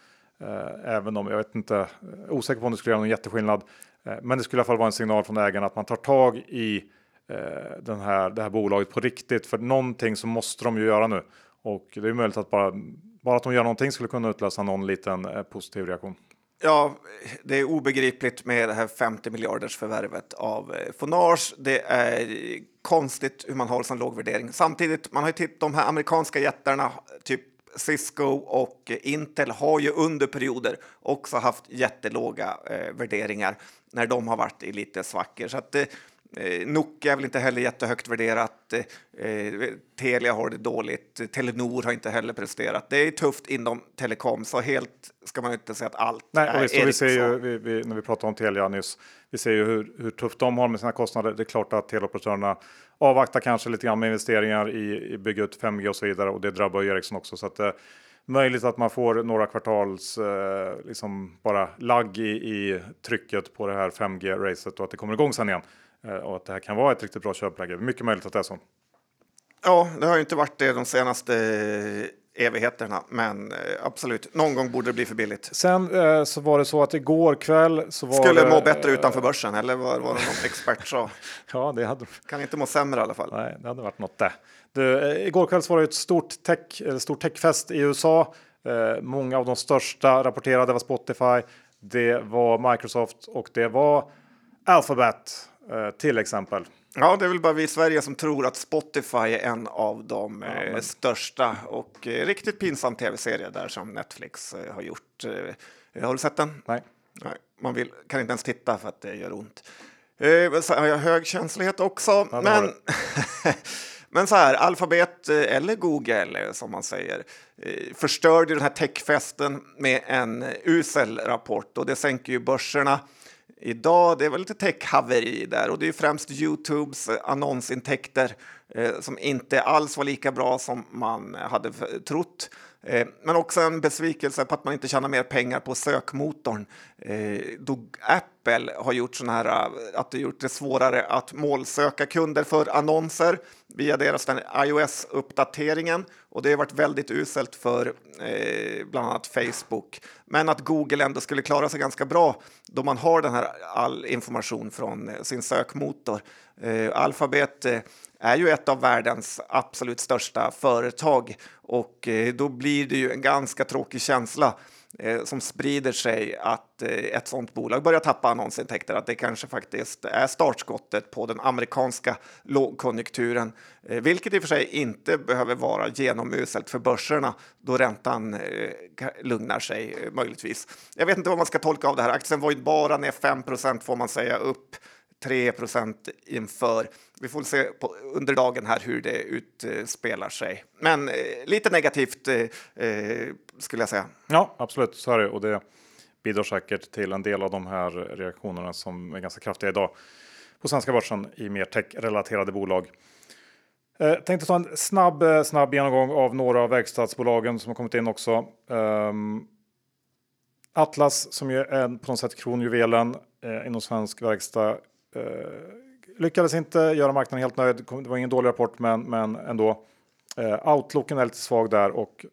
Eh, även om jag vet inte, osäker på om det skulle göra någon jätteskillnad. men det skulle i alla fall vara en signal från ägarna att man tar tag i den här, det här bolaget på riktigt. För någonting så måste de ju göra nu. Och det är möjligt att bara bara att de gör någonting skulle kunna utlösa någon liten positiv reaktion. Ja, det är obegripligt med det här 50 miljarders förvärvet av Fonage. Det är konstigt hur man har sån låg värdering. Samtidigt, man har ju tittat de här amerikanska jättarna, typ Cisco och Intel har ju under perioder också haft jättelåga eh, värderingar när de har varit i lite svackor. Så att, eh, Eh, Nokia är väl inte heller jättehögt värderat. Eh, Telia har det dåligt. Telenor har inte heller presterat. Det är tufft inom telekom, så helt ska man inte säga att allt Nej, är visst, vi ser ju, vi, vi, när vi pratade om Telia nyss, vi ser ju hur, hur tufft de har med sina kostnader. Det är klart att teleoperatörerna avvaktar kanske lite grann med investeringar i, i bygga ut 5G och så vidare och det drabbar ju Ericsson också. Så att, eh, möjligt att man får några kvartals eh, liksom bara lagg i, i trycket på det här 5G-racet och att det kommer igång sen igen. Eh, och att det här kan vara ett riktigt bra köpläge. Mycket möjligt att det är så. Ja, det har ju inte varit det de senaste evigheterna, men eh, absolut, någon gång borde det bli för billigt. Sen eh, så var det så att igår kväll så var Skulle det, må bättre utanför börsen, eller vad var det någon expert sa? <laughs> ja, det hade... Kan inte må sämre i alla fall. Nej, det hade varit något det. Du, igår kväll så var det ett stort, tech, stort techfest i USA. Eh, många av de största rapporterade var Spotify, det var Microsoft och det var Alphabet. Eh, till exempel. Ja, det är väl bara vi i Sverige som tror att Spotify är en av de ja, eh, men... största och eh, riktigt pinsam tv-serie där som Netflix har gjort. Har du sett den? Nej. Nej man vill, kan inte ens titta för att det gör ont. Så har jag hög känslighet också. Ja, men, <laughs> men så här, Alphabet eller Google som man säger förstörde den här techfesten med en usel rapport och det sänker ju börserna idag. Det var lite techhaveri där och det är främst Youtubes eh, annonsintäkter eh, som inte alls var lika bra som man hade trott. Eh, men också en besvikelse på att man inte tjänar mer pengar på sökmotorn. Eh, då Apple har gjort såna här, eh, att det gjort det svårare att målsöka kunder för annonser via deras iOS-uppdateringen och det har varit väldigt uselt för eh, bland annat Facebook. Men att Google ändå skulle klara sig ganska bra då man har den här all information från eh, sin sökmotor. Eh, Alphabet eh, är ju ett av världens absolut största företag och eh, då blir det ju en ganska tråkig känsla Eh, som sprider sig att eh, ett sådant bolag börjar tappa annonsintäkter, att det kanske faktiskt är startskottet på den amerikanska lågkonjunkturen, eh, vilket i och för sig inte behöver vara genomuselt för börserna då räntan eh, lugnar sig möjligtvis. Jag vet inte vad man ska tolka av det här. Aktien var ju bara ner 5 får man säga upp 3% inför. Vi får se på, under dagen här hur det utspelar sig. Men eh, lite negativt eh, eh, skulle jag säga. Ja, absolut, så är det. Och det bidrar säkert till en del av de här reaktionerna som är ganska kraftiga idag. på svenska börsen i mer tech-relaterade bolag. Eh, tänkte ta en snabb, eh, snabb genomgång av några av verkstadsbolagen som har kommit in också. Um, Atlas som ju är på något sätt kronjuvelen eh, inom svensk verkstad eh, lyckades inte göra marknaden helt nöjd. Det var ingen dålig rapport, men, men ändå. Eh, outlooken är lite svag där och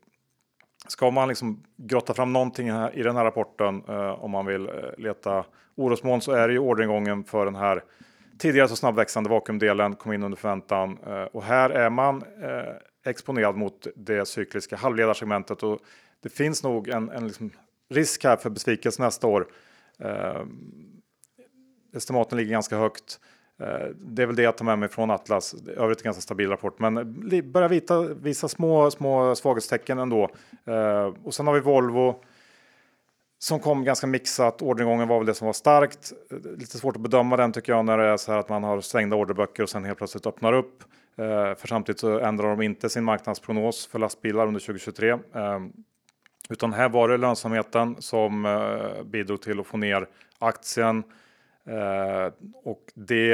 ska man liksom grotta fram någonting här, i den här rapporten eh, om man vill eh, leta orosmoln så är det ju orderingången för den här tidigare så snabbväxande vakuumdelen kom in under förväntan eh, och här är man eh, exponerad mot det cykliska halvledarsegmentet och det finns nog en, en liksom risk här för besvikelse nästa år. Eh, Estimaten ligger ganska högt. Eh, det är väl det jag tar med mig från Atlas. Övrigt en ganska stabil rapport, men börjar visa, visa små, små svaghetstecken ändå. Eh, och sen har vi Volvo som kom ganska mixat. Orderingången var väl det som var starkt. Eh, lite svårt att bedöma den tycker jag när det är så här att man har stängda orderböcker och sen helt plötsligt öppnar upp. För samtidigt så ändrar de inte sin marknadsprognos för lastbilar under 2023. Utan här var det lönsamheten som bidrog till att få ner aktien. Eh, och det,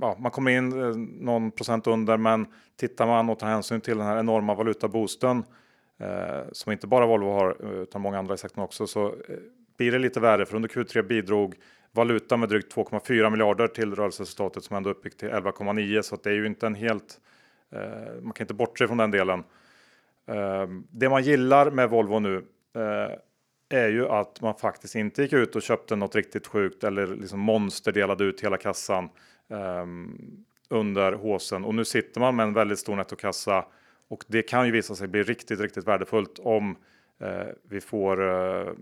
ja, man kommer in eh, någon procent under, men tittar man och tar hänsyn till den här enorma valutaboosten eh, som inte bara Volvo har utan många andra i sektorn också, så eh, blir det lite värre. För under Q3 bidrog valuta med drygt 2,4 miljarder till rörelseresultatet som ändå uppgick till 11,9 så det är ju inte en helt. Eh, man kan inte bortse från den delen. Eh, det man gillar med Volvo nu eh, är ju att man faktiskt inte gick ut och köpte något riktigt sjukt eller liksom monster delade ut hela kassan um, under håsen och nu sitter man med en väldigt stor nettokassa och det kan ju visa sig bli riktigt, riktigt värdefullt om uh, vi får uh,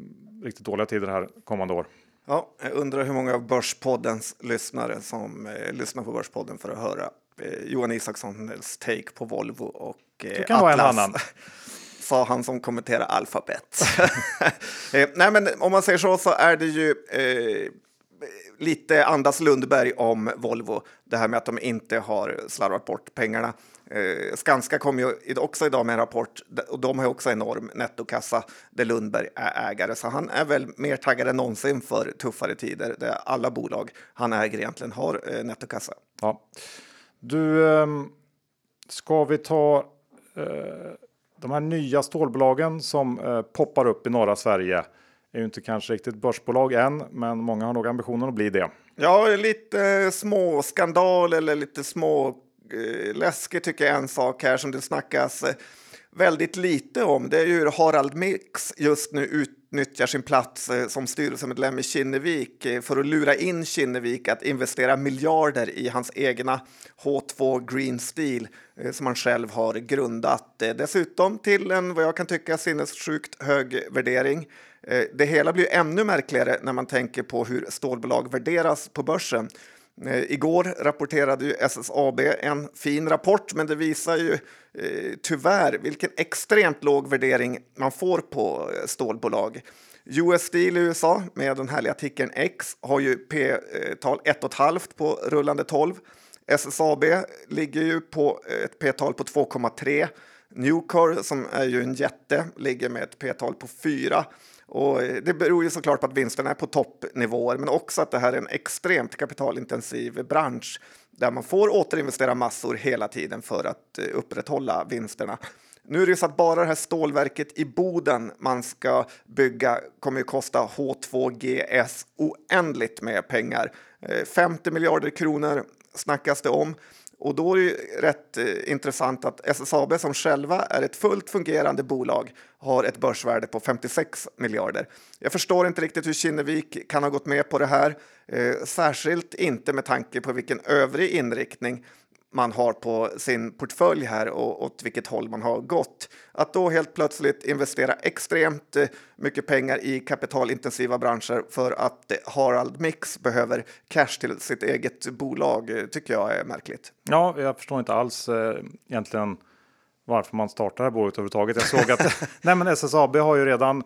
riktigt dåliga tider här kommande år. Ja, jag undrar hur många av Börspoddens lyssnare som eh, lyssnar på Börspodden för att höra eh, Johan Isakssons take på Volvo och eh, Det kan Atlas. vara en annan. <laughs> sa han som kommenterar alfabet. <laughs> Eh, nej, men om man säger så så är det ju eh, lite Andas Lundberg om Volvo. Det här med att de inte har slarvat bort pengarna. Eh, Skanska kom ju också idag med en rapport och de har också enorm nettokassa där Lundberg är ägare. Så han är väl mer taggad än någonsin för tuffare tider där alla bolag han äger egentligen har eh, nettokassa. Ja. Du, eh, ska vi ta eh, de här nya stålbolagen som eh, poppar upp i norra Sverige är ju inte kanske riktigt börsbolag än, men många har nog ambitionen att bli det. Ja, lite eh, små skandal eller lite små eh, läskigt tycker jag en sak här som det snackas eh, väldigt lite om. Det är ju hur Harald Mix just nu utnyttjar sin plats eh, som styrelsemedlem i Kinnevik eh, för att lura in Kinnevik att investera miljarder i hans egna H2 Green Steel eh, som han själv har grundat. Dessutom till en vad jag kan tycka sinnessjukt hög värdering. Det hela blir ännu märkligare när man tänker på hur stålbolag värderas på börsen. Eh, igår rapporterade ju SSAB en fin rapport, men det visar ju eh, tyvärr vilken extremt låg värdering man får på eh, stålbolag. US Steel i USA med den härliga artikeln X har ju P-tal eh, 1,5 på rullande 12. SSAB ligger ju på ett P-tal på 2,3. Newcore, som är ju en jätte, ligger med ett P-tal på 4. Och eh, det beror ju såklart på att vinsterna är på toppnivåer, men också att det här är en extremt kapitalintensiv bransch där man får återinvestera massor hela tiden för att eh, upprätthålla vinsterna. Nu är det ju så att bara det här stålverket i Boden man ska bygga kommer ju kosta H2GS oändligt med pengar. Eh, 50 miljarder kronor snackas det om. Och då är det rätt eh, intressant att SSAB som själva är ett fullt fungerande bolag har ett börsvärde på 56 miljarder. Jag förstår inte riktigt hur Kinnevik kan ha gått med på det här, eh, särskilt inte med tanke på vilken övrig inriktning man har på sin portfölj här och åt vilket håll man har gått. Att då helt plötsligt investera extremt eh, mycket pengar i kapitalintensiva branscher för att eh, Harald Mix behöver cash till sitt eget bolag eh, tycker jag är märkligt. Ja, jag förstår inte alls eh, egentligen varför man startar det här bolaget överhuvudtaget. Jag såg att <laughs> nej, men SSAB har ju redan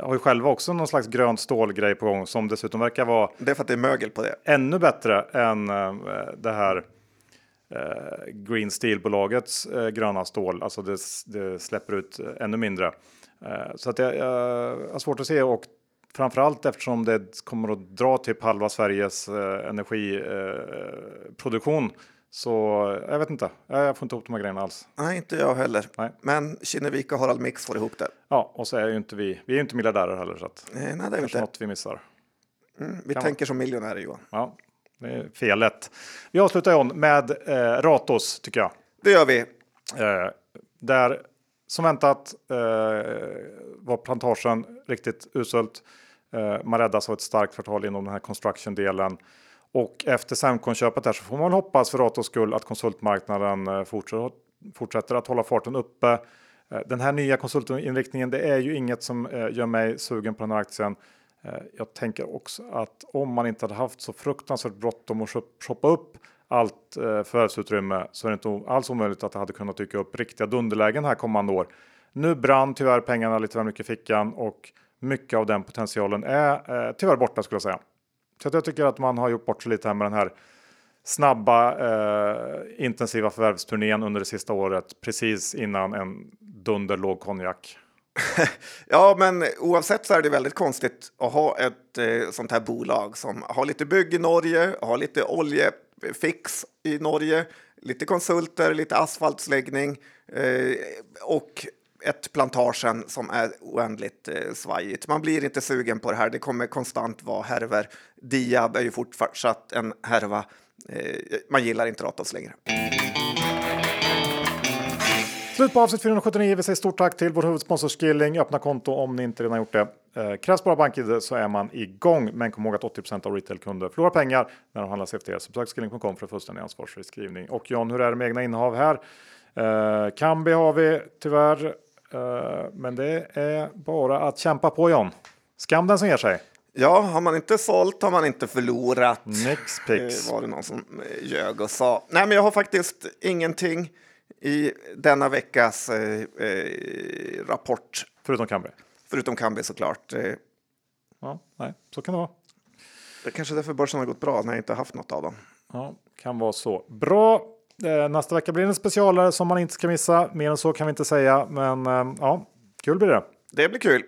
har ju själva också någon slags grönt stålgrej på gång som dessutom verkar vara. Det är för att det är mögel på det. Ännu bättre än eh, det här eh, Green Steel-bolagets eh, gröna stål. Alltså det, det, släpper ut ännu mindre. Eh, så att jag, jag har svårt att se och Framförallt eftersom det kommer att dra typ halva Sveriges eh, energiproduktion. Eh, så jag vet inte, jag får inte ihop de här grejerna alls. Nej, inte jag heller. Nej. Men Kinnevik och Harald Mix får ihop det. Ja, och så är ju inte vi, vi är ju inte miljardärer heller så att Eh, nej, det är inte. något vi missar. Mm, vi kan tänker som miljonärer, Johan. Ja, det är felet. Vi avslutar John med eh, Ratos tycker jag. Det gör vi. Eh, där som väntat eh, var plantagen riktigt uselt. Eh, man räddas av ett starkt kvartal inom den här construction-delen. Och efter Semcon-köpet där så får man hoppas för Ratos skull att konsultmarknaden eh, fortsätter, fortsätter att hålla farten uppe. Eh, Den här nya konsultinriktningen, det är ju inget som eh, gör mig sugen på den här aktien. Eh, jag tänker också att om man inte hade haft så fruktansvärt bråttom att shoppa upp allt eh, förvärvsutrymme så är det inte alls omöjligt att det hade kunnat dyka upp riktiga dunderlägen här kommande år. Nu brann tyvärr pengarna lite väl mycket i fickan och mycket av den potentialen är eh, tyvärr borta skulle jag säga. Så att jag tycker att man har gjort bort sig lite här med den här snabba eh, intensiva förvärvsturnén under det sista året precis innan en dunderlåg konjak. <laughs> Ja, men oavsett så är det väldigt konstigt att ha ett eh, sånt här bolag som har lite bygg i Norge, har lite oljefix i Norge, lite konsulter, lite asfaltsläggning eh, och ett plantagen som är oändligt eh, svajigt. Man blir inte sugen på det här. Det kommer konstant vara härvor. Diab är ju fortsatt en härva. Eh, man gillar inte Ratos längre. Slut på avsnitt 479. Vi säger stort tack till vår huvudsponsor Skilling. Öppna konto om ni inte redan gjort det. Eh, krävs bara BankID så är man igång. Men kom ihåg att 80% av retailkunder förlorar pengar när de handlar CFD. Så besök skilling.com för fullständig ansvarsfri skrivning. Och John, hur är det med egna innehav här? Eh, Kambi har vi tyvärr. Eh, men det är bara att kämpa på John. Skam den som ger sig. Ja, har man inte sålt har man inte förlorat. Nix Eh, pix. var det någon som eh, ljög och sa. Nej, men jag har faktiskt ingenting i denna veckas eh, eh, rapport, Förutom Kambi. förutom Kambi såklart. Eh, Ja, nej, så kan det vara. det är kanske därför börsen har gått bra när jag inte haft något av dem. Ja, kan vara så. Bra. Eh, nästa vecka blir det en specialare som man inte ska missa. Mer än så kan vi inte säga, men eh, ja, kul blir det. Det blir kul.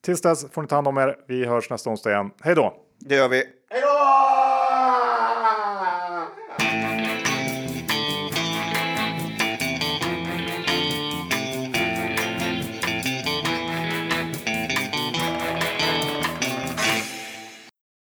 Tills dess får ni ta hand om er. Vi hörs nästa onsdag igen. Hej då! Det gör vi.